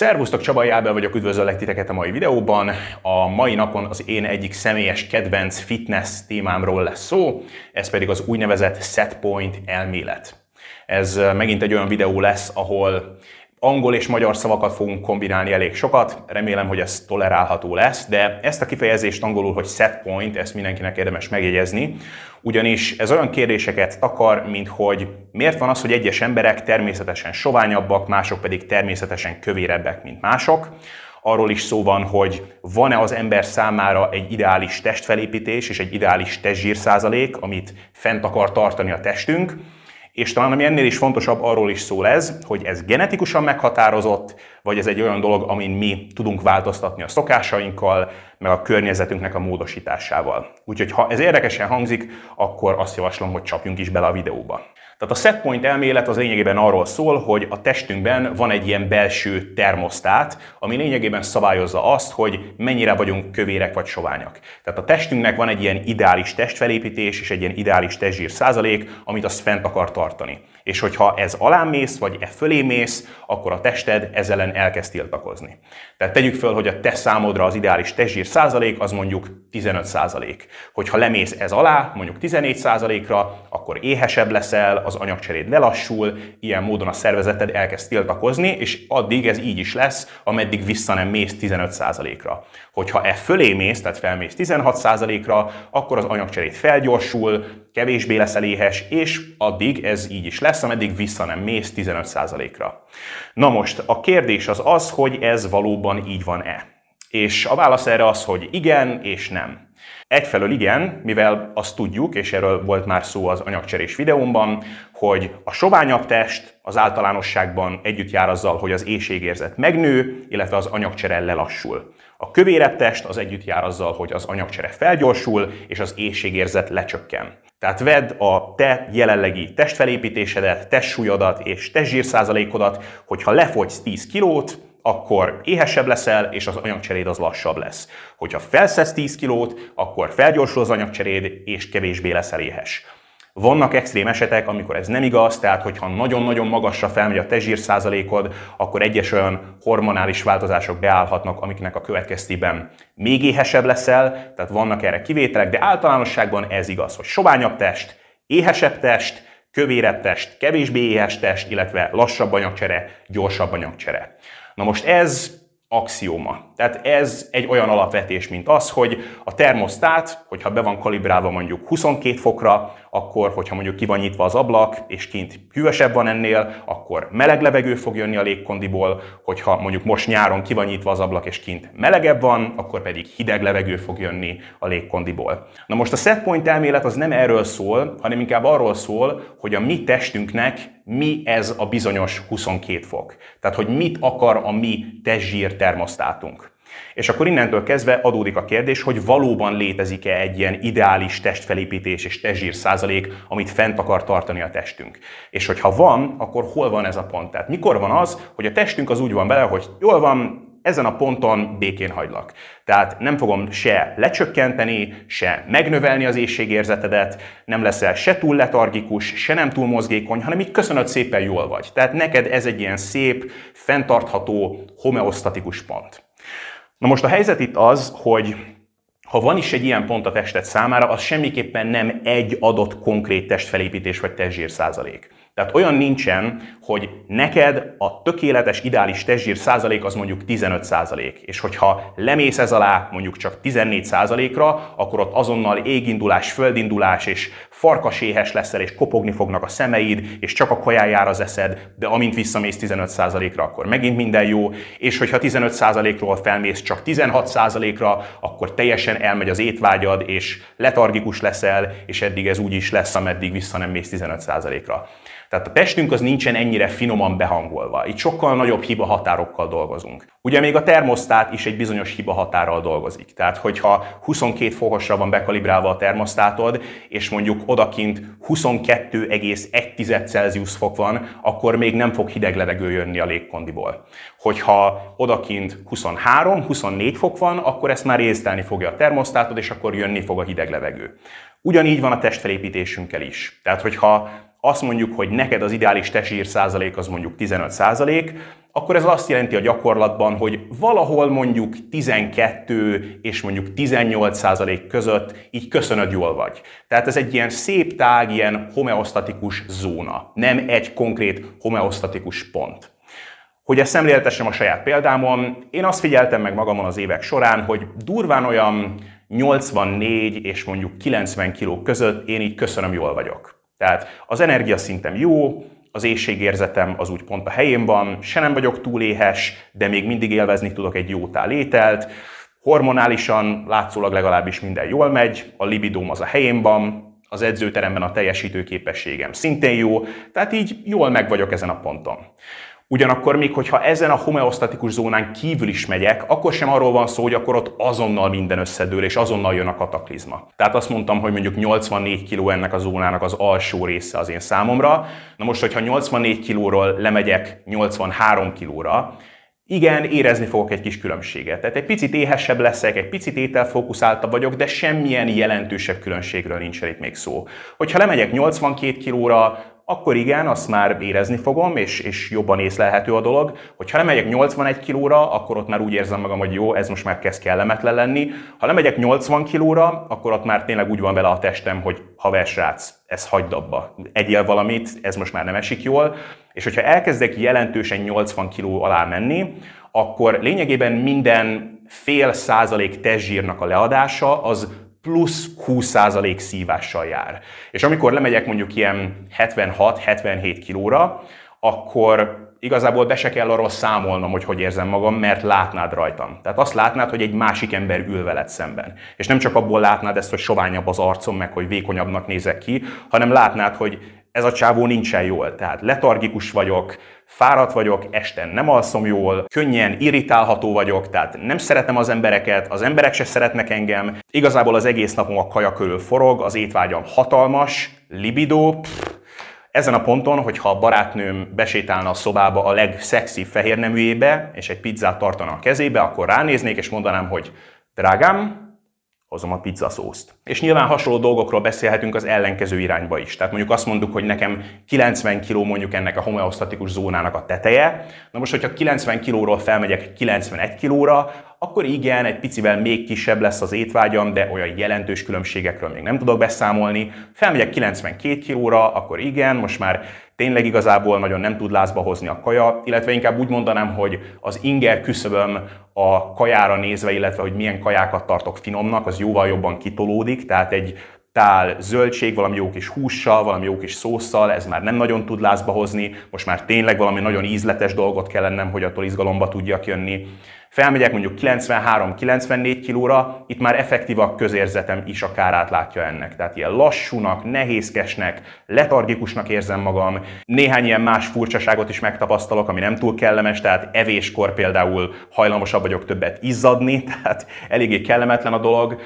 Szervusztok, Csaba Jábel vagyok, üdvözöllek titeket a mai videóban. A mai napon az én egyik személyes kedvenc fitness témámról lesz szó, ez pedig az úgynevezett setpoint elmélet. Ez megint egy olyan videó lesz, ahol angol és magyar szavakat fogunk kombinálni elég sokat, remélem, hogy ez tolerálható lesz, de ezt a kifejezést angolul, hogy set point, ezt mindenkinek érdemes megjegyezni, ugyanis ez olyan kérdéseket takar, mint hogy miért van az, hogy egyes emberek természetesen soványabbak, mások pedig természetesen kövérebbek, mint mások, arról is szó van, hogy van-e az ember számára egy ideális testfelépítés és egy ideális testzsír amit fent akar tartani a testünk, és talán ami ennél is fontosabb, arról is szól ez, hogy ez genetikusan meghatározott, vagy ez egy olyan dolog, amin mi tudunk változtatni a szokásainkkal, meg a környezetünknek a módosításával. Úgyhogy ha ez érdekesen hangzik, akkor azt javaslom, hogy csapjunk is bele a videóba. Tehát a setpoint elmélet az lényegében arról szól, hogy a testünkben van egy ilyen belső termosztát, ami lényegében szabályozza azt, hogy mennyire vagyunk kövérek vagy soványak. Tehát a testünknek van egy ilyen ideális testfelépítés és egy ilyen ideális testzsír százalék, amit azt fent akar tartani. És hogyha ez alá mész, vagy e fölé mész, akkor a tested ezzel ellen elkezd tiltakozni. Tehát tegyük föl, hogy a te számodra az ideális testzsír százalék az mondjuk 15 százalék. Hogyha lemész ez alá, mondjuk 14 százalékra, akkor éhesebb leszel, az anyagcseréd lelassul, ilyen módon a szervezeted elkezd tiltakozni, és addig ez így is lesz, ameddig vissza nem mész 15 százalékra. Hogyha e fölé mész, tehát felmész 16 százalékra, akkor az anyagcseréd felgyorsul, kevésbé leszel éhes, és addig ez így is lesz, ameddig vissza nem mész 15 százalékra. Na most a kérdés az az, hogy ez valóban így van-e. És a válasz erre az, hogy igen és nem. Egyfelől igen, mivel azt tudjuk, és erről volt már szó az anyagcserés videómban, hogy a soványabb test az általánosságban együtt jár azzal, hogy az éjségérzet megnő, illetve az anyagcsere lelassul. A kövérebb test az együtt jár azzal, hogy az anyagcsere felgyorsul, és az éjségérzet lecsökken. Tehát vedd a te jelenlegi testfelépítésedet, testsúlyodat és testzsírszázalékodat, hogyha lefogysz 10 kilót, akkor éhesebb leszel, és az anyagcseréd az lassabb lesz. Hogyha felszesz 10 kilót, akkor felgyorsul az anyagcseréd, és kevésbé leszel éhes. Vannak extrém esetek, amikor ez nem igaz, tehát hogyha nagyon-nagyon magasra felmegy a testzsír százalékod, akkor egyes olyan hormonális változások beállhatnak, amiknek a következtében még éhesebb leszel, tehát vannak erre kivételek, de általánosságban ez igaz, hogy soványabb test, éhesebb test, kövérebb test, kevésbé éhes test, illetve lassabb anyagcsere, gyorsabb anyagcsere. Na most ez axióma. Tehát ez egy olyan alapvetés, mint az, hogy a termosztát, hogyha be van kalibrálva mondjuk 22 fokra, akkor, hogyha mondjuk ki van nyitva az ablak, és kint hűvösebb van ennél, akkor meleg levegő fog jönni a légkondiból, hogyha mondjuk most nyáron ki van nyitva az ablak, és kint melegebb van, akkor pedig hideg levegő fog jönni a légkondiból. Na most a setpoint elmélet az nem erről szól, hanem inkább arról szól, hogy a mi testünknek mi ez a bizonyos 22 fok. Tehát, hogy mit akar a mi testzsír termosztátunk. És akkor innentől kezdve adódik a kérdés, hogy valóban létezik-e egy ilyen ideális testfelépítés és testzsír százalék, amit fent akar tartani a testünk. És hogyha van, akkor hol van ez a pont? Tehát mikor van az, hogy a testünk az úgy van bele, hogy jól van, ezen a ponton békén hagylak. Tehát nem fogom se lecsökkenteni, se megnövelni az éjségérzetedet, nem leszel se túl letargikus, se nem túl mozgékony, hanem így köszönöd szépen jól vagy. Tehát neked ez egy ilyen szép, fenntartható, homeosztatikus pont. Na most a helyzet itt az, hogy ha van is egy ilyen pont a tested számára, az semmiképpen nem egy adott konkrét testfelépítés vagy testzsír százalék. Tehát olyan nincsen, hogy neked a tökéletes ideális testzsír százalék az mondjuk 15 százalék, és hogyha lemész ez alá mondjuk csak 14 százalékra, akkor ott azonnal égindulás, földindulás, és farkaséhes leszel, és kopogni fognak a szemeid, és csak a kajájára az eszed, de amint visszamész 15 százalékra, akkor megint minden jó, és hogyha 15 százalékról felmész csak 16 százalékra, akkor teljesen elmegy az étvágyad, és letargikus leszel, és eddig ez úgy is lesz, ameddig vissza nem mész 15 százalékra. Tehát a testünk az nincsen ennyire finoman behangolva. Itt sokkal nagyobb hiba határokkal dolgozunk. Ugye még a termosztát is egy bizonyos hiba határral dolgozik. Tehát, hogyha 22 fokosra van bekalibrálva a termosztátod, és mondjuk odakint 22,1 Celsius fok van, akkor még nem fog hideg levegő jönni a légkondiból. Hogyha odakint 23-24 fok van, akkor ezt már észtelni fogja a termosztátod, és akkor jönni fog a hideg levegő. Ugyanígy van a testfelépítésünkkel is. Tehát, hogyha azt mondjuk, hogy neked az ideális testsír százalék az mondjuk 15 százalék, akkor ez azt jelenti a gyakorlatban, hogy valahol mondjuk 12 és mondjuk 18 százalék között így köszönöd jól vagy. Tehát ez egy ilyen szép tág, ilyen homeosztatikus zóna, nem egy konkrét homeosztatikus pont. Hogy ezt szemléltessem a saját példámon, én azt figyeltem meg magamon az évek során, hogy durván olyan 84 és mondjuk 90 kiló között én így köszönöm jól vagyok. Tehát az energiaszintem jó, az éjségérzetem az úgy pont a helyén van, se nem vagyok túl éhes, de még mindig élvezni tudok egy jó tál ételt, hormonálisan látszólag legalábbis minden jól megy, a libidóm az a helyén van, az edzőteremben a teljesítőképességem szintén jó, tehát így jól meg vagyok ezen a ponton. Ugyanakkor még, hogyha ezen a homeosztatikus zónán kívül is megyek, akkor sem arról van szó, hogy akkor ott azonnal minden összedől, és azonnal jön a kataklizma. Tehát azt mondtam, hogy mondjuk 84 kg ennek a zónának az alsó része az én számomra. Na most, hogyha 84 kilóról lemegyek 83 kilóra, igen, érezni fogok egy kis különbséget. Tehát egy picit éhesebb leszek, egy picit ételfókuszáltabb vagyok, de semmilyen jelentősebb különbségről nincs itt még szó. Hogyha lemegyek 82 kilóra, akkor igen, azt már érezni fogom, és, és jobban észlelhető a dolog. Hogyha lemegyek 81 kilóra, akkor ott már úgy érzem magam, hogy jó, ez most már kezd kellemetlen lenni. Ha lemegyek 80 kilóra, akkor ott már tényleg úgy van vele a testem, hogy haver srác, ez hagyd abba, egyél valamit, ez most már nem esik jól. És hogyha elkezdek jelentősen 80 kiló alá menni, akkor lényegében minden fél százalék testzsírnak a leadása az plusz 20% szívással jár. És amikor lemegyek mondjuk ilyen 76-77 kilóra, akkor igazából be se kell arról számolnom, hogy hogy érzem magam, mert látnád rajtam. Tehát azt látnád, hogy egy másik ember ül veled szemben. És nem csak abból látnád ezt, hogy soványabb az arcom, meg hogy vékonyabbnak nézek ki, hanem látnád, hogy ez a csávó nincsen jól. Tehát letargikus vagyok, fáradt vagyok, este nem alszom jól, könnyen irritálható vagyok, tehát nem szeretem az embereket, az emberek se szeretnek engem. Igazából az egész napom a kaja körül forog, az étvágyam hatalmas, libido, pff, ezen a ponton, hogyha a barátnőm besétálna a szobába a legszexi fehér neműjébe, és egy pizzát tartana a kezébe, akkor ránéznék, és mondanám, hogy drágám, hozom a pizzaszószt. És nyilván hasonló dolgokról beszélhetünk az ellenkező irányba is. Tehát mondjuk azt mondjuk, hogy nekem 90 kg mondjuk ennek a homeosztatikus zónának a teteje. Na most, hogyha 90 kg-ról felmegyek 91 kg-ra, akkor igen, egy picivel még kisebb lesz az étvágyam, de olyan jelentős különbségekről még nem tudok beszámolni. Felmegyek 92 kg-ra, akkor igen, most már tényleg igazából nagyon nem tud lázba hozni a kaja, illetve inkább úgy mondanám, hogy az inger küszöböm a kajára nézve, illetve hogy milyen kajákat tartok finomnak, az jóval jobban kitolódik, tehát egy tál zöldség, valami jó kis hússal, valami jó kis szószal, ez már nem nagyon tud lázba hozni, most már tényleg valami nagyon ízletes dolgot kell lennem, hogy attól izgalomba tudjak jönni. Felmegyek mondjuk 93-94 kilóra, itt már effektív a közérzetem is a kárát ennek. Tehát ilyen lassúnak, nehézkesnek, letargikusnak érzem magam. Néhány ilyen más furcsaságot is megtapasztalok, ami nem túl kellemes, tehát evéskor például hajlamosabb vagyok többet izzadni, tehát eléggé kellemetlen a dolog.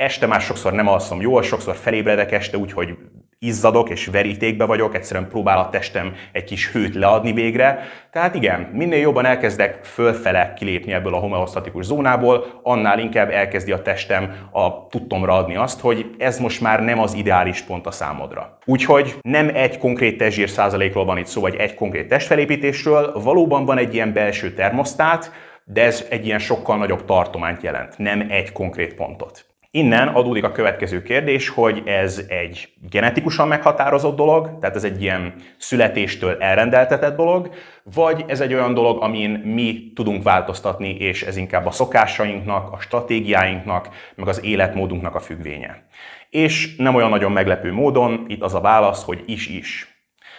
Este már sokszor nem alszom jól, sokszor felébredek este, úgyhogy izzadok és verítékbe vagyok, egyszerűen próbál a testem egy kis hőt leadni végre. Tehát igen, minél jobban elkezdek fölfele kilépni ebből a homeosztatikus zónából, annál inkább elkezdi a testem a tudtomra adni azt, hogy ez most már nem az ideális pont a számodra. Úgyhogy nem egy konkrét testzsír százalékról van itt szó, vagy egy konkrét testfelépítésről, valóban van egy ilyen belső termosztát, de ez egy ilyen sokkal nagyobb tartományt jelent, nem egy konkrét pontot. Innen adódik a következő kérdés, hogy ez egy genetikusan meghatározott dolog, tehát ez egy ilyen születéstől elrendeltetett dolog, vagy ez egy olyan dolog, amin mi tudunk változtatni, és ez inkább a szokásainknak, a stratégiáinknak, meg az életmódunknak a függvénye. És nem olyan nagyon meglepő módon, itt az a válasz, hogy is-is.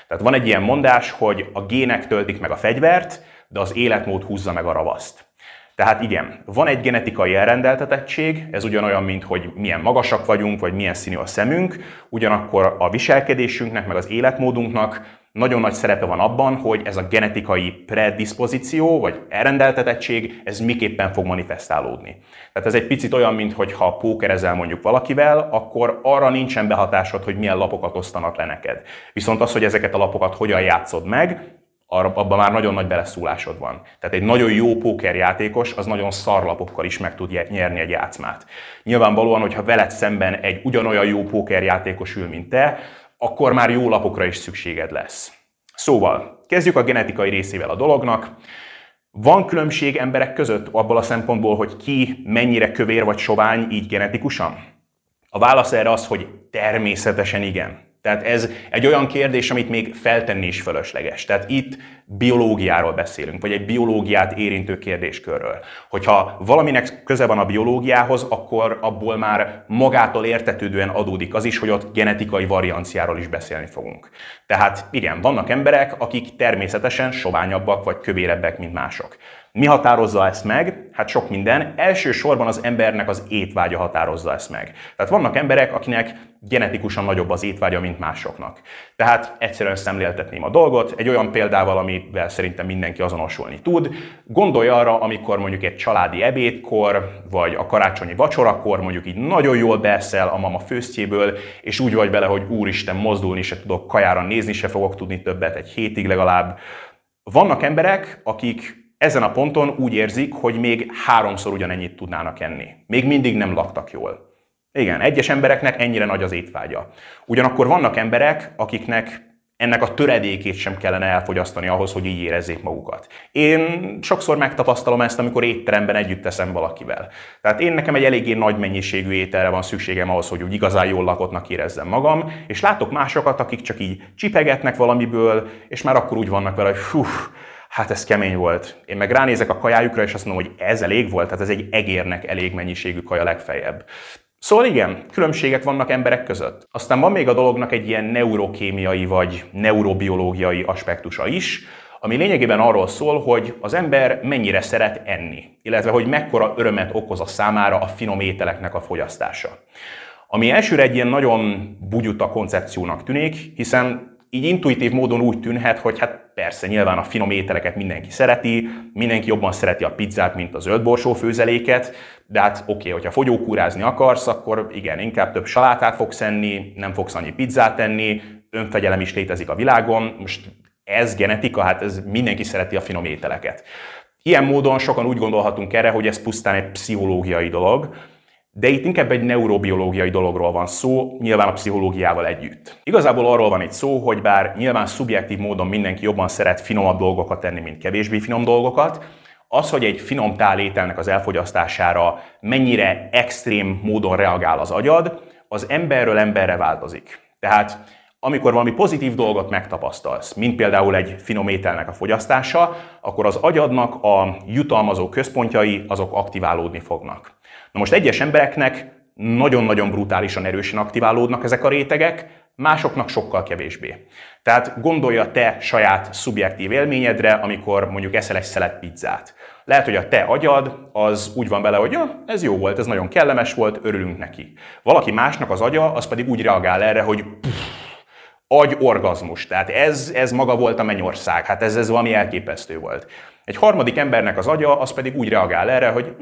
Tehát van egy ilyen mondás, hogy a gének töltik meg a fegyvert, de az életmód húzza meg a ravaszt. Tehát igen, van egy genetikai elrendeltetettség, ez ugyanolyan, mint hogy milyen magasak vagyunk, vagy milyen színű a szemünk, ugyanakkor a viselkedésünknek, meg az életmódunknak nagyon nagy szerepe van abban, hogy ez a genetikai predispozíció, vagy elrendeltetettség, ez miképpen fog manifestálódni. Tehát ez egy picit olyan, mint hogy ha pókerezel mondjuk valakivel, akkor arra nincsen behatásod, hogy milyen lapokat osztanak le neked. Viszont az, hogy ezeket a lapokat hogyan játszod meg, abban már nagyon nagy beleszólásod van. Tehát egy nagyon jó pókerjátékos, az nagyon szarlapokkal is meg tud nyerni egy játszmát. Nyilvánvalóan, hogyha veled szemben egy ugyanolyan jó pókerjátékos ül, mint te, akkor már jó lapokra is szükséged lesz. Szóval, kezdjük a genetikai részével a dolognak. Van különbség emberek között abból a szempontból, hogy ki mennyire kövér vagy sovány így genetikusan? A válasz erre az, hogy természetesen igen. Tehát ez egy olyan kérdés, amit még feltenni is fölösleges. Tehát itt biológiáról beszélünk, vagy egy biológiát érintő kérdéskörről. Hogyha valaminek köze van a biológiához, akkor abból már magától értetődően adódik az is, hogy ott genetikai varianciáról is beszélni fogunk. Tehát igen, vannak emberek, akik természetesen soványabbak vagy kövérebbek, mint mások. Mi határozza ezt meg? Hát sok minden. Elsősorban az embernek az étvágya határozza ezt meg. Tehát vannak emberek, akinek genetikusan nagyobb az étvágya, mint másoknak. Tehát egyszerűen szemléltetném a dolgot, egy olyan példával, amivel szerintem mindenki azonosulni tud. Gondolj arra, amikor mondjuk egy családi ebédkor, vagy a karácsonyi vacsorakor mondjuk így nagyon jól beszel a mama főztjéből, és úgy vagy vele, hogy úristen, mozdulni se tudok, kajára nézni se fogok tudni többet, egy hétig legalább. Vannak emberek, akik ezen a ponton úgy érzik, hogy még háromszor ugyanennyit tudnának enni. Még mindig nem laktak jól. Igen, egyes embereknek ennyire nagy az étvágya. Ugyanakkor vannak emberek, akiknek ennek a töredékét sem kellene elfogyasztani ahhoz, hogy így érezzék magukat. Én sokszor megtapasztalom ezt, amikor étteremben együtt teszem valakivel. Tehát én nekem egy eléggé nagy mennyiségű ételre van szükségem ahhoz, hogy úgy igazán jól lakottnak érezzem magam, és látok másokat, akik csak így csipegetnek valamiből, és már akkor úgy vannak vele, hogy hú, hát ez kemény volt. Én meg ránézek a kajájukra, és azt mondom, hogy ez elég volt, tehát ez egy egérnek elég mennyiségű kaja legfeljebb. Szóval igen, különbségek vannak emberek között. Aztán van még a dolognak egy ilyen neurokémiai vagy neurobiológiai aspektusa is, ami lényegében arról szól, hogy az ember mennyire szeret enni, illetve hogy mekkora örömet okoz a számára a finom ételeknek a fogyasztása. Ami elsőre egy ilyen nagyon bugyuta koncepciónak tűnik, hiszen így intuitív módon úgy tűnhet, hogy hát persze nyilván a finom ételeket mindenki szereti, mindenki jobban szereti a pizzát, mint a zöldborsó főzeléket, de hát oké, okay, hogyha fogyókúrázni akarsz, akkor igen, inkább több salátát fogsz enni, nem fogsz annyi pizzát enni, önfegyelem is létezik a világon, most ez genetika, hát ez mindenki szereti a finom ételeket. Ilyen módon sokan úgy gondolhatunk erre, hogy ez pusztán egy pszichológiai dolog, de itt inkább egy neurobiológiai dologról van szó, nyilván a pszichológiával együtt. Igazából arról van itt szó, hogy bár nyilván szubjektív módon mindenki jobban szeret finomabb dolgokat tenni, mint kevésbé finom dolgokat, az, hogy egy finom tálételnek az elfogyasztására mennyire extrém módon reagál az agyad, az emberről emberre változik. Tehát amikor valami pozitív dolgot megtapasztalsz, mint például egy finom ételnek a fogyasztása, akkor az agyadnak a jutalmazó központjai azok aktiválódni fognak. Na most egyes embereknek nagyon-nagyon brutálisan erősen aktiválódnak ezek a rétegek, másoknak sokkal kevésbé. Tehát gondolja te saját szubjektív élményedre, amikor mondjuk eszel egy szelet pizzát. Lehet, hogy a te agyad az úgy van vele, hogy ja, ez jó volt, ez nagyon kellemes volt, örülünk neki. Valaki másnak az agya, az pedig úgy reagál erre, hogy pff, agy orgazmus. Tehát ez, ez maga volt a mennyország, hát ez, ez valami elképesztő volt. Egy harmadik embernek az agya, az pedig úgy reagál erre, hogy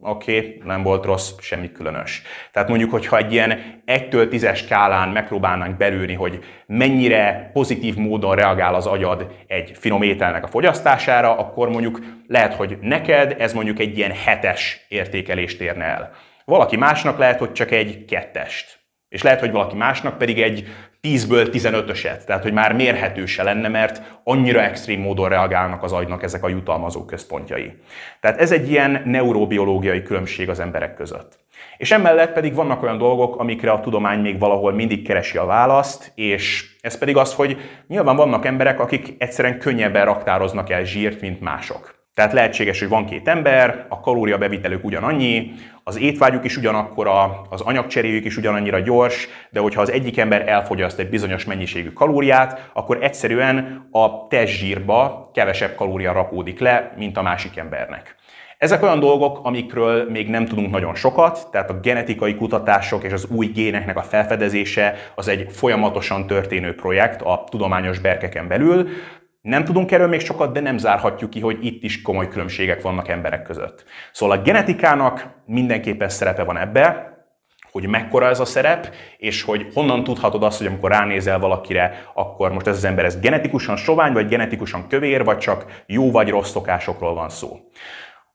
oké, okay, nem volt rossz, semmi különös. Tehát mondjuk, hogyha egy ilyen 1-től 10-es skálán megpróbálnánk belülni, hogy mennyire pozitív módon reagál az agyad egy finom ételnek a fogyasztására, akkor mondjuk lehet, hogy neked ez mondjuk egy ilyen hetes értékelést érne el. Valaki másnak lehet, hogy csak egy kettest. És lehet, hogy valaki másnak pedig egy 10-ből 15-öset, tehát hogy már mérhető se lenne, mert annyira extrém módon reagálnak az agynak ezek a jutalmazó központjai. Tehát ez egy ilyen neurobiológiai különbség az emberek között. És emellett pedig vannak olyan dolgok, amikre a tudomány még valahol mindig keresi a választ, és ez pedig az, hogy nyilván vannak emberek, akik egyszerűen könnyebben raktároznak el zsírt, mint mások. Tehát lehetséges, hogy van két ember, a kalóriabevitelük ugyanannyi, az étvágyuk is ugyanakkora, az anyagcseréjük is ugyanannyira gyors, de hogyha az egyik ember elfogyaszt egy bizonyos mennyiségű kalóriát, akkor egyszerűen a testzsírba kevesebb kalória rakódik le, mint a másik embernek. Ezek olyan dolgok, amikről még nem tudunk nagyon sokat, tehát a genetikai kutatások és az új géneknek a felfedezése az egy folyamatosan történő projekt a tudományos berkeken belül, nem tudunk erről még sokat, de nem zárhatjuk ki, hogy itt is komoly különbségek vannak emberek között. Szóval a genetikának mindenképpen szerepe van ebbe, hogy mekkora ez a szerep, és hogy honnan tudhatod azt, hogy amikor ránézel valakire, akkor most ez az ember ez genetikusan sovány, vagy genetikusan kövér, vagy csak jó vagy rossz szokásokról van szó.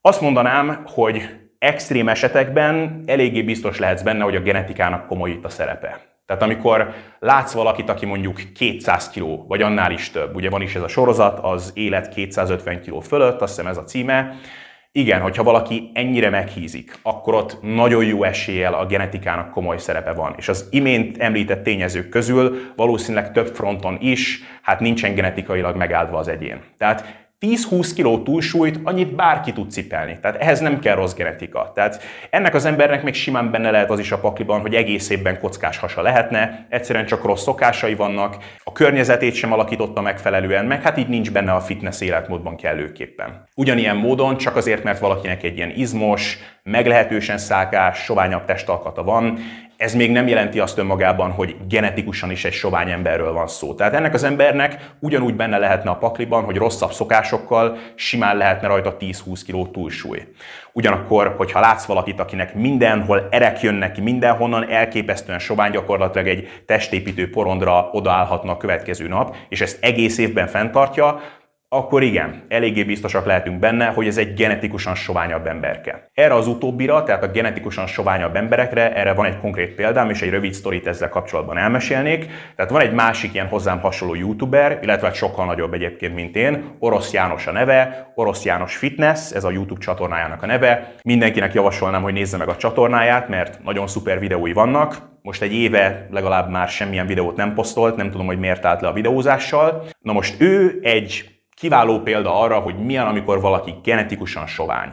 Azt mondanám, hogy extrém esetekben eléggé biztos lehetsz benne, hogy a genetikának komoly itt a szerepe. Tehát amikor látsz valakit, aki mondjuk 200 kg, vagy annál is több, ugye van is ez a sorozat, az élet 250 kg fölött, azt hiszem ez a címe, igen, hogyha valaki ennyire meghízik, akkor ott nagyon jó eséllyel a genetikának komoly szerepe van. És az imént említett tényezők közül valószínűleg több fronton is, hát nincsen genetikailag megáldva az egyén. Tehát 10-20 kiló túlsúlyt annyit bárki tud cipelni. Tehát ehhez nem kell rossz genetika. Tehát ennek az embernek még simán benne lehet az is a pakliban, hogy egész évben kockás hasa lehetne, egyszerűen csak rossz szokásai vannak, a környezetét sem alakította megfelelően, meg hát így nincs benne a fitness életmódban kellőképpen. Ugyanilyen módon csak azért, mert valakinek egy ilyen izmos, meglehetősen szákás, soványabb testalkata van, ez még nem jelenti azt önmagában, hogy genetikusan is egy sovány emberről van szó. Tehát ennek az embernek ugyanúgy benne lehetne a pakliban, hogy rosszabb szokásokkal simán lehetne rajta 10-20 kg túlsúly. Ugyanakkor, hogyha látsz valakit, akinek mindenhol erek jönnek ki, mindenhonnan elképesztően sovány, gyakorlatilag egy testépítő porondra odaállhatna a következő nap, és ezt egész évben fenntartja, akkor igen, eléggé biztosak lehetünk benne, hogy ez egy genetikusan soványabb emberke. Erre az utóbbira, tehát a genetikusan soványabb emberekre, erre van egy konkrét példám, és egy rövid sztorit ezzel kapcsolatban elmesélnék. Tehát van egy másik ilyen hozzám hasonló youtuber, illetve egy sokkal nagyobb egyébként, mint én, Orosz János a neve, Orosz János Fitness, ez a YouTube csatornájának a neve. Mindenkinek javasolnám, hogy nézze meg a csatornáját, mert nagyon szuper videói vannak. Most egy éve legalább már semmilyen videót nem posztolt, nem tudom, hogy miért állt le a videózással. Na most ő egy Kiváló példa arra, hogy milyen, amikor valaki genetikusan sovány.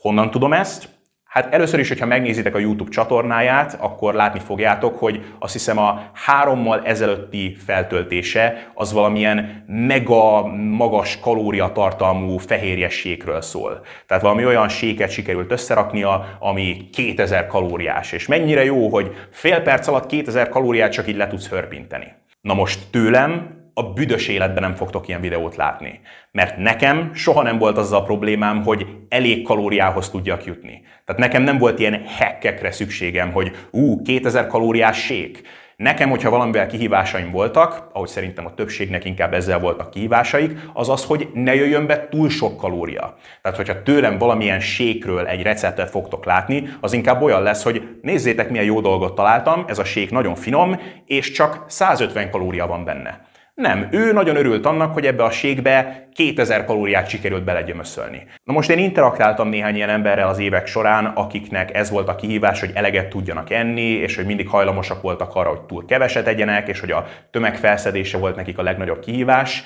Honnan tudom ezt? Hát először is, hogyha megnézitek a YouTube csatornáját, akkor látni fogjátok, hogy azt hiszem a hárommal ezelőtti feltöltése az valamilyen mega magas kalóriatartalmú fehérjességről szól. Tehát valami olyan séket sikerült összeraknia, ami 2000 kalóriás. És mennyire jó, hogy fél perc alatt 2000 kalóriát csak így le tudsz hörpinteni. Na most tőlem a büdös életben nem fogtok ilyen videót látni. Mert nekem soha nem volt az a problémám, hogy elég kalóriához tudjak jutni. Tehát nekem nem volt ilyen hekkekre szükségem, hogy ú, 2000 kalóriás sék. Nekem, hogyha valamivel kihívásaim voltak, ahogy szerintem a többségnek inkább ezzel voltak kihívásaik, az az, hogy ne jöjjön be túl sok kalória. Tehát, hogyha tőlem valamilyen sékről egy receptet fogtok látni, az inkább olyan lesz, hogy nézzétek, milyen jó dolgot találtam, ez a sék nagyon finom, és csak 150 kalória van benne. Nem, ő nagyon örült annak, hogy ebbe a ségbe 2000 kalóriát sikerült belegyömöszölni. Na most én interaktáltam néhány ilyen emberrel az évek során, akiknek ez volt a kihívás, hogy eleget tudjanak enni, és hogy mindig hajlamosak voltak arra, hogy túl keveset egyenek, és hogy a tömegfelszedése volt nekik a legnagyobb kihívás.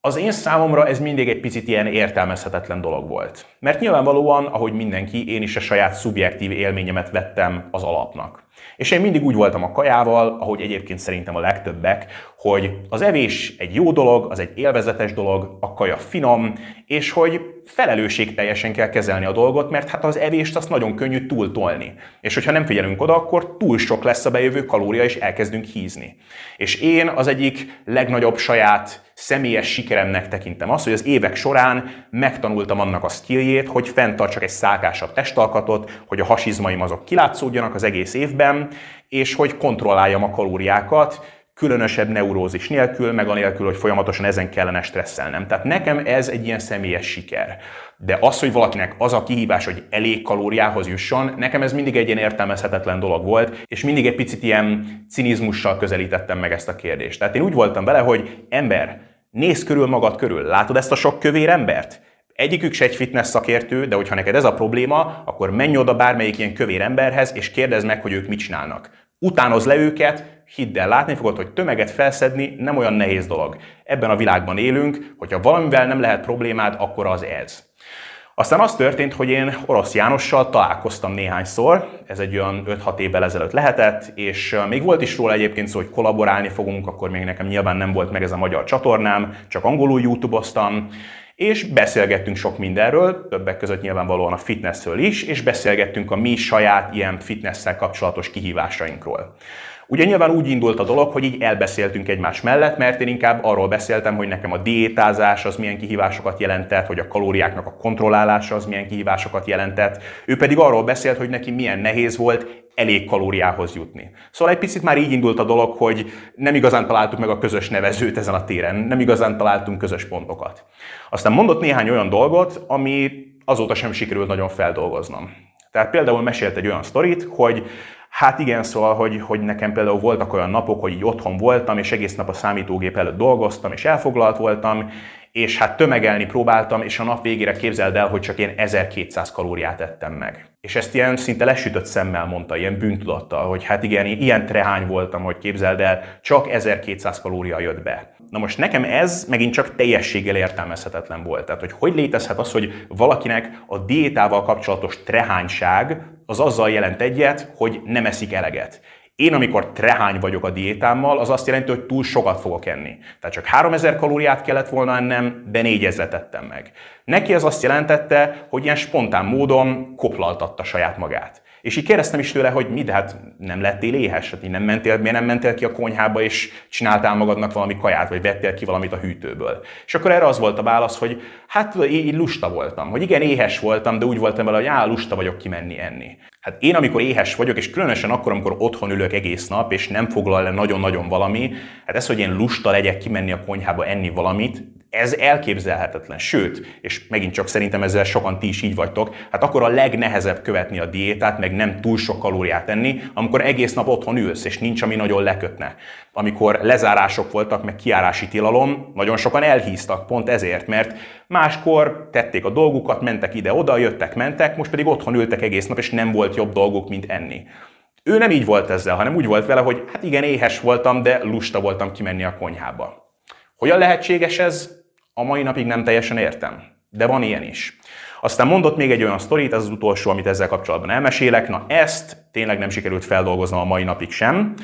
Az én számomra ez mindig egy picit ilyen értelmezhetetlen dolog volt. Mert nyilvánvalóan, ahogy mindenki, én is a saját szubjektív élményemet vettem az alapnak. És én mindig úgy voltam a kajával, ahogy egyébként szerintem a legtöbbek, hogy az evés egy jó dolog, az egy élvezetes dolog, a kaja finom, és hogy felelősségteljesen kell kezelni a dolgot, mert hát az evést azt nagyon könnyű túltolni. És hogyha nem figyelünk oda, akkor túl sok lesz a bejövő kalória, és elkezdünk hízni. És én az egyik legnagyobb saját személyes sikeremnek tekintem azt, hogy az évek során megtanultam annak a skilljét, hogy fenntartsak egy szákásabb testalkatot, hogy a hasizmaim azok kilátszódjanak az egész évben, és hogy kontrolláljam a kalóriákat, különösebb neurózis nélkül, meg anélkül, hogy folyamatosan ezen kellene stresszelnem. Tehát nekem ez egy ilyen személyes siker. De az, hogy valakinek az a kihívás, hogy elég kalóriához jusson, nekem ez mindig egy ilyen értelmezhetetlen dolog volt, és mindig egy picit ilyen cinizmussal közelítettem meg ezt a kérdést. Tehát én úgy voltam vele, hogy ember, nézz körül magad körül, látod ezt a sok kövér embert? Egyikük se egy fitness szakértő, de hogyha neked ez a probléma, akkor menj oda bármelyik ilyen kövér emberhez, és kérdezd meg, hogy ők mit csinálnak. Utánoz le őket, hidd el, látni fogod, hogy tömeget felszedni nem olyan nehéz dolog. Ebben a világban élünk, hogyha valamivel nem lehet problémád, akkor az ez. Aztán az történt, hogy én Orosz Jánossal találkoztam néhányszor, ez egy olyan 5-6 évvel ezelőtt lehetett, és még volt is róla egyébként szó, hogy kollaborálni fogunk, akkor még nekem nyilván nem volt meg ez a magyar csatornám, csak angolul YouTube-oztam, és beszélgettünk sok mindenről, többek között nyilvánvalóan a fitnessről is, és beszélgettünk a mi saját ilyen fitnesszel kapcsolatos kihívásainkról. Ugye nyilván úgy indult a dolog, hogy így elbeszéltünk egymás mellett, mert én inkább arról beszéltem, hogy nekem a diétázás az milyen kihívásokat jelentett, hogy a kalóriáknak a kontrollálása az milyen kihívásokat jelentett. Ő pedig arról beszélt, hogy neki milyen nehéz volt elég kalóriához jutni. Szóval egy picit már így indult a dolog, hogy nem igazán találtuk meg a közös nevezőt ezen a téren, nem igazán találtunk közös pontokat. Aztán mondott néhány olyan dolgot, ami azóta sem sikerült nagyon feldolgoznom. Tehát például mesélt egy olyan sztorit, hogy Hát igen, szóval, hogy, hogy nekem például voltak olyan napok, hogy így otthon voltam, és egész nap a számítógép előtt dolgoztam, és elfoglalt voltam, és hát tömegelni próbáltam, és a nap végére képzeld el, hogy csak én 1200 kalóriát ettem meg. És ezt ilyen szinte lesütött szemmel mondta, ilyen bűntudattal, hogy hát igen, ilyen trehány voltam, hogy képzeld el, csak 1200 kalória jött be. Na most nekem ez megint csak teljességgel értelmezhetetlen volt. Tehát, hogy hogy létezhet az, hogy valakinek a diétával kapcsolatos trehányság az azzal jelent egyet, hogy nem eszik eleget. Én, amikor trehány vagyok a diétámmal, az azt jelenti, hogy túl sokat fogok enni. Tehát csak 3000 kalóriát kellett volna ennem, de 4000 tettem meg. Neki ez azt jelentette, hogy ilyen spontán módon koplaltatta saját magát. És így kérdeztem is tőle, hogy mi, de hát nem lettél éhes, hát így nem mentél, miért nem mentél ki a konyhába, és csináltál magadnak valami kaját, vagy vettél ki valamit a hűtőből. És akkor erre az volt a válasz, hogy hát így lusta voltam, hogy igen, éhes voltam, de úgy voltam vele, hogy á, lusta vagyok kimenni enni. Hát én, amikor éhes vagyok, és különösen akkor, amikor otthon ülök egész nap, és nem foglal le nagyon-nagyon valami, hát ez, hogy én lusta legyek kimenni a konyhába enni valamit, ez elképzelhetetlen. Sőt, és megint csak szerintem ezzel sokan ti is így vagytok, hát akkor a legnehezebb követni a diétát, meg nem túl sok kalóriát enni, amikor egész nap otthon ülsz, és nincs, ami nagyon lekötne. Amikor lezárások voltak, meg kiárási tilalom, nagyon sokan elhíztak pont ezért, mert máskor tették a dolgukat, mentek ide-oda, jöttek, mentek, most pedig otthon ültek egész nap, és nem volt jobb dolguk, mint enni. Ő nem így volt ezzel, hanem úgy volt vele, hogy hát igen, éhes voltam, de lusta voltam kimenni a konyhába. Hogyan lehetséges ez? A mai napig nem teljesen értem, de van ilyen is. Aztán mondott még egy olyan sztorit, ez az utolsó, amit ezzel kapcsolatban elmesélek. Na ezt tényleg nem sikerült feldolgoznom a mai napig sem.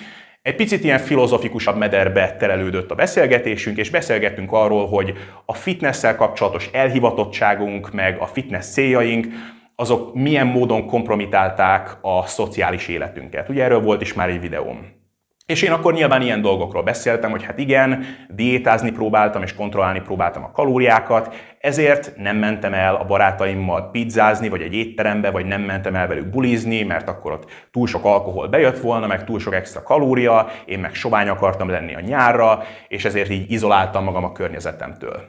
Egy picit ilyen filozofikusabb mederbe terelődött a beszélgetésünk, és beszélgettünk arról, hogy a fitnesszel kapcsolatos elhivatottságunk, meg a fitness céljaink, azok milyen módon kompromitálták a szociális életünket. Ugye erről volt is már egy videóm. És én akkor nyilván ilyen dolgokról beszéltem, hogy hát igen, diétázni próbáltam és kontrollálni próbáltam a kalóriákat, ezért nem mentem el a barátaimmal pizzázni, vagy egy étterembe, vagy nem mentem el velük bulizni, mert akkor ott túl sok alkohol bejött volna, meg túl sok extra kalória, én meg sovány akartam lenni a nyárra, és ezért így izoláltam magam a környezetemtől.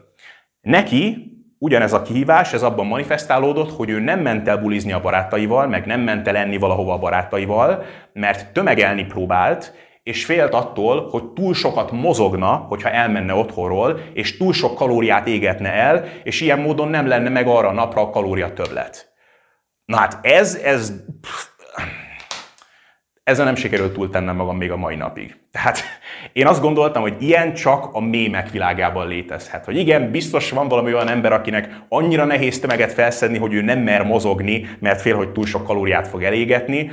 Neki ugyanez a kihívás, ez abban manifestálódott, hogy ő nem ment el bulizni a barátaival, meg nem ment el enni valahova a barátaival, mert tömegelni próbált, és félt attól, hogy túl sokat mozogna, hogyha elmenne otthonról, és túl sok kalóriát égetne el, és ilyen módon nem lenne meg arra a napra a kalória többlet. Na hát ez, ez, ezzel nem sikerült túltennem magam még a mai napig. Tehát én azt gondoltam, hogy ilyen csak a mémek világában létezhet. Hogy igen, biztos van valami olyan ember, akinek annyira nehéz tömeget felszedni, hogy ő nem mer mozogni, mert fél, hogy túl sok kalóriát fog elégetni,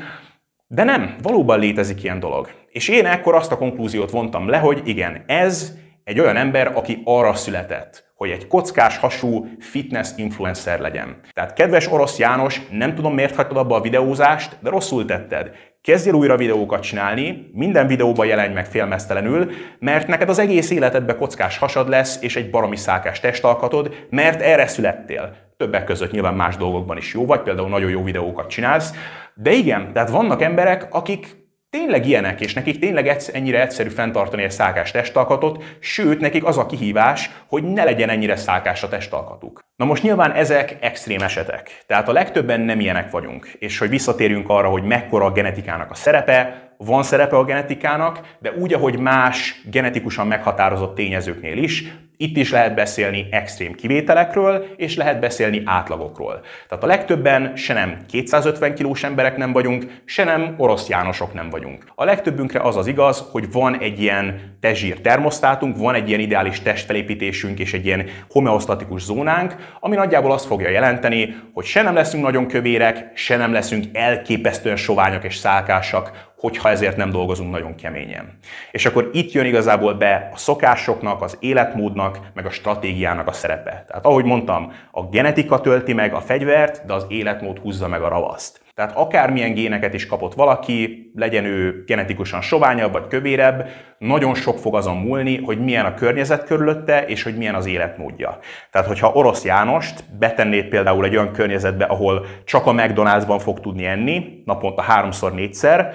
de nem, valóban létezik ilyen dolog. És én ekkor azt a konklúziót vontam le, hogy igen, ez egy olyan ember, aki arra született, hogy egy kockás hasú fitness influencer legyen. Tehát kedves orosz János, nem tudom miért hagytad abba a videózást, de rosszul tetted. Kezdjél újra videókat csinálni, minden videóban jelenj meg félmeztelenül, mert neked az egész életedben kockás hasad lesz, és egy baromi szákás testalkatod, mert erre születtél. Többek között nyilván más dolgokban is jó vagy, például nagyon jó videókat csinálsz, de igen, tehát vannak emberek, akik tényleg ilyenek, és nekik tényleg egyszer, ennyire egyszerű fenntartani egy szálkás testalkatot, sőt, nekik az a kihívás, hogy ne legyen ennyire szálkás a testalkatuk. Na most nyilván ezek extrém esetek, tehát a legtöbben nem ilyenek vagyunk, és hogy visszatérjünk arra, hogy mekkora a genetikának a szerepe, van szerepe a genetikának, de úgy, ahogy más genetikusan meghatározott tényezőknél is, itt is lehet beszélni extrém kivételekről, és lehet beszélni átlagokról. Tehát a legtöbben se nem 250 kilós emberek nem vagyunk, se nem orosz Jánosok nem vagyunk. A legtöbbünkre az az igaz, hogy van egy ilyen testzsír termosztátunk, van egy ilyen ideális testfelépítésünk és egy ilyen homeosztatikus zónánk, ami nagyjából azt fogja jelenteni, hogy se nem leszünk nagyon kövérek, se nem leszünk elképesztően soványak és szálkásak, hogyha ezért nem dolgozunk nagyon keményen. És akkor itt jön igazából be a szokásoknak, az életmódnak, meg a stratégiának a szerepe. Tehát ahogy mondtam, a genetika tölti meg a fegyvert, de az életmód húzza meg a ravaszt. Tehát akármilyen géneket is kapott valaki, legyen ő genetikusan soványabb vagy kövérebb, nagyon sok fog azon múlni, hogy milyen a környezet körülötte, és hogy milyen az életmódja. Tehát, hogyha orosz Jánost betennéd például egy olyan környezetbe, ahol csak a McDonald'sban fog tudni enni, naponta háromszor, négyszer,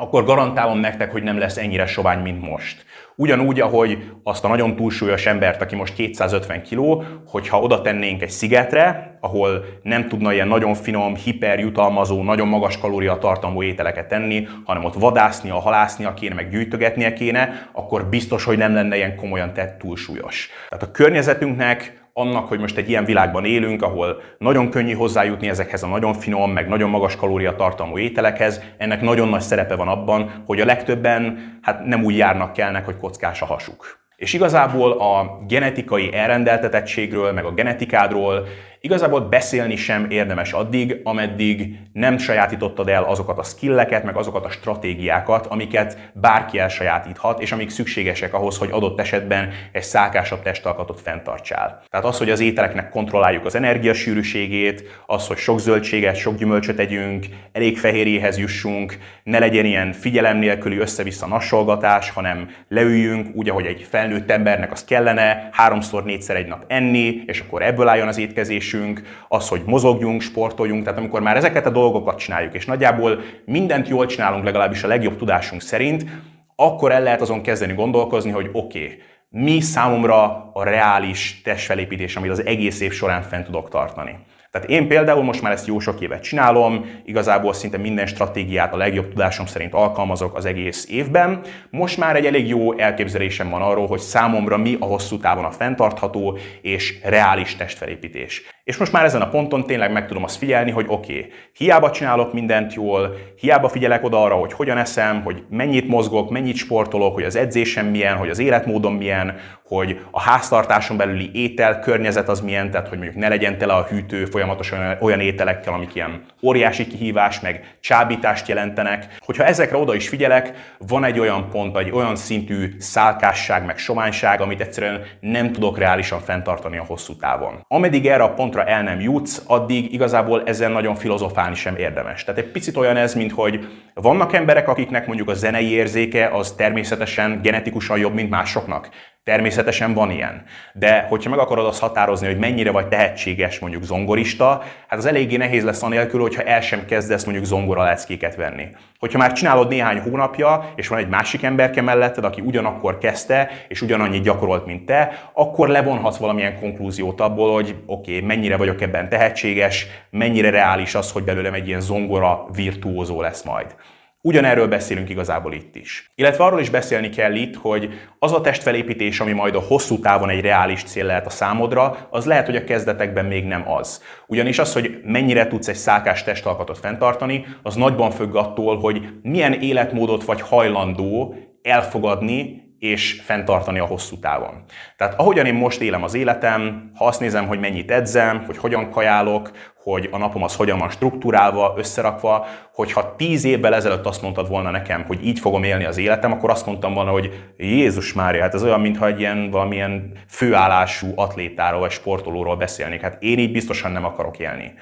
akkor garantálom nektek, hogy nem lesz ennyire sovány, mint most. Ugyanúgy, ahogy azt a nagyon túlsúlyos embert, aki most 250 kg, hogyha oda tennénk egy szigetre, ahol nem tudna ilyen nagyon finom, hiperjutalmazó, nagyon magas kalóriatartalmú ételeket tenni, hanem ott vadásznia, halásznia kéne, meg gyűjtögetnie kéne, akkor biztos, hogy nem lenne ilyen komolyan tett túlsúlyos. Tehát a környezetünknek annak, hogy most egy ilyen világban élünk, ahol nagyon könnyű hozzájutni ezekhez a nagyon finom, meg nagyon magas kalóriatartalmú ételekhez, ennek nagyon nagy szerepe van abban, hogy a legtöbben hát nem úgy járnak kellnek, hogy kockás a hasuk. És igazából a genetikai elrendeltetettségről, meg a genetikádról Igazából beszélni sem érdemes addig, ameddig nem sajátítottad el azokat a skilleket, meg azokat a stratégiákat, amiket bárki elsajátíthat, és amik szükségesek ahhoz, hogy adott esetben egy szálkásabb testalkatot fenntartsál. Tehát az, hogy az ételeknek kontrolláljuk az energiasűrűségét, az, hogy sok zöldséget, sok gyümölcsöt együnk, elég fehérjéhez jussunk, ne legyen ilyen figyelem nélküli össze-vissza nassolgatás, hanem leüljünk úgy, ahogy egy felnőtt embernek az kellene, háromszor, négyszer egy nap enni, és akkor ebből álljon az étkezés, edzésünk, az, hogy mozogjunk, sportoljunk, tehát amikor már ezeket a dolgokat csináljuk, és nagyjából mindent jól csinálunk, legalábbis a legjobb tudásunk szerint, akkor el lehet azon kezdeni gondolkozni, hogy oké, okay, mi számomra a reális testfelépítés, amit az egész év során fent tudok tartani. Tehát én például most már ezt jó sok évet csinálom, igazából szinte minden stratégiát a legjobb tudásom szerint alkalmazok az egész évben. Most már egy elég jó elképzelésem van arról, hogy számomra mi a hosszú távon a fenntartható és reális testfelépítés. És most már ezen a ponton tényleg meg tudom azt figyelni, hogy oké, okay, hiába csinálok mindent jól, hiába figyelek oda arra, hogy hogyan eszem, hogy mennyit mozgok, mennyit sportolok, hogy az edzésem milyen, hogy az életmódom milyen, hogy a háztartáson belüli étel környezet az milyen, tehát hogy mondjuk ne legyen tele a hűtő folyamatosan olyan ételekkel, amik ilyen óriási kihívás, meg csábítást jelentenek. Hogyha ezekre oda is figyelek, van egy olyan pont, egy olyan szintű szálkásság, meg sományság, amit egyszerűen nem tudok reálisan fenntartani a hosszú távon. Ameddig erre a pontra el nem jutsz, addig igazából ezen nagyon filozofálni sem érdemes. Tehát egy picit olyan ez, mint hogy vannak emberek, akiknek mondjuk a zenei érzéke az természetesen genetikusan jobb, mint másoknak. Természetesen van ilyen. De hogyha meg akarod azt határozni, hogy mennyire vagy tehetséges mondjuk zongorista, hát az eléggé nehéz lesz anélkül, hogyha el sem kezdesz mondjuk zongora leckéket venni. Hogyha már csinálod néhány hónapja, és van egy másik emberke melletted, aki ugyanakkor kezdte, és ugyanannyit gyakorolt, mint te, akkor levonhatsz valamilyen konklúziót abból, hogy oké, okay, mennyire vagyok ebben tehetséges, mennyire reális az, hogy belőlem egy ilyen zongora virtuózó lesz majd. Ugyanerről beszélünk igazából itt is. Illetve arról is beszélni kell itt, hogy az a testfelépítés, ami majd a hosszú távon egy reális cél lehet a számodra, az lehet, hogy a kezdetekben még nem az. Ugyanis az, hogy mennyire tudsz egy szálkás testalkatot fenntartani, az nagyban függ attól, hogy milyen életmódot vagy hajlandó elfogadni és fenntartani a hosszú távon. Tehát ahogyan én most élem az életem, ha azt nézem, hogy mennyit edzem, hogy hogyan kajálok, hogy a napom az hogyan van struktúrálva, összerakva, hogyha tíz évvel ezelőtt azt mondtad volna nekem, hogy így fogom élni az életem, akkor azt mondtam volna, hogy Jézus Mária, hát ez olyan, mintha egy ilyen valamilyen főállású atlétáról vagy sportolóról beszélnék. Hát én így biztosan nem akarok élni.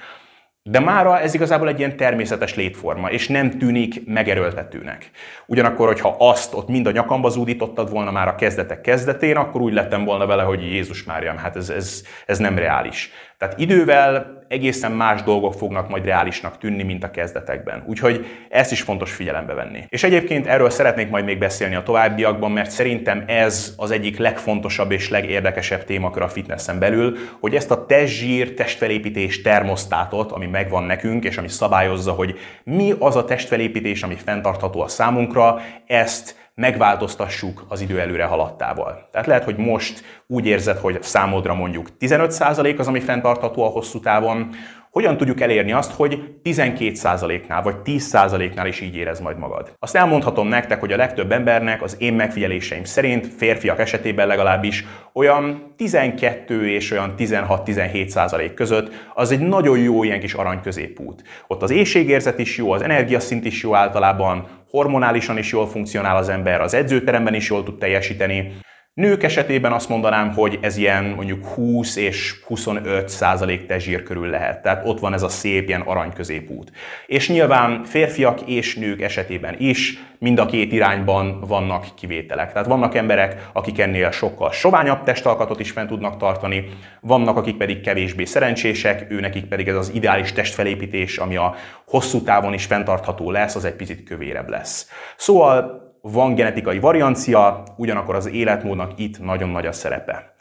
De mára ez igazából egy ilyen természetes létforma, és nem tűnik megerőltetőnek. Ugyanakkor, hogyha azt ott mind a nyakamba zúdítottad volna már a kezdetek kezdetén, akkor úgy lettem volna vele, hogy Jézus Mária, hát ez, ez, ez nem reális. Tehát idővel egészen más dolgok fognak majd reálisnak tűnni, mint a kezdetekben. Úgyhogy ezt is fontos figyelembe venni. És egyébként erről szeretnék majd még beszélni a továbbiakban, mert szerintem ez az egyik legfontosabb és legérdekesebb témakör a fitnessen belül, hogy ezt a testzsír, testfelépítés termosztátot, ami megvan nekünk, és ami szabályozza, hogy mi az a testfelépítés, ami fenntartható a számunkra, ezt megváltoztassuk az idő előre haladtával. Tehát lehet, hogy most úgy érzed, hogy számodra mondjuk 15% az, ami fenntartható a hosszú távon, hogyan tudjuk elérni azt, hogy 12%-nál vagy 10%-nál is így érez majd magad? Azt elmondhatom nektek, hogy a legtöbb embernek az én megfigyeléseim szerint, férfiak esetében legalábbis, olyan 12 és olyan 16-17% között az egy nagyon jó ilyen kis arany középút. Ott az éjségérzet is jó, az energiaszint is jó általában, hormonálisan is jól funkcionál az ember, az edzőteremben is jól tud teljesíteni, Nők esetében azt mondanám, hogy ez ilyen mondjuk 20 és 25 százalék testzsír körül lehet. Tehát ott van ez a szép ilyen arany középút. És nyilván férfiak és nők esetében is mind a két irányban vannak kivételek. Tehát vannak emberek, akik ennél sokkal soványabb testalkatot is fent tudnak tartani, vannak, akik pedig kevésbé szerencsések, ő nekik pedig ez az ideális testfelépítés, ami a hosszú távon is fenntartható lesz, az egy picit kövérebb lesz. Szóval van genetikai variancia, ugyanakkor az életmódnak itt nagyon nagy a szerepe.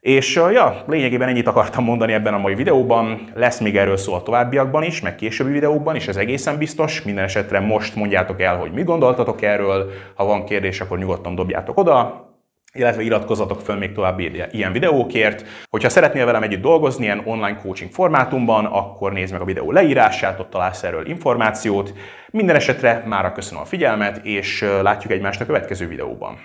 És ja, lényegében ennyit akartam mondani ebben a mai videóban. Lesz még erről szó a továbbiakban is, meg későbbi videókban is, ez egészen biztos. Minden esetre most mondjátok el, hogy mi gondoltatok erről. Ha van kérdés, akkor nyugodtan dobjátok oda illetve iratkozzatok föl még további ilyen videókért. Hogyha szeretnél velem együtt dolgozni ilyen online coaching formátumban, akkor nézd meg a videó leírását, ott találsz erről információt. Minden esetre mára köszönöm a figyelmet, és látjuk egymást a következő videóban.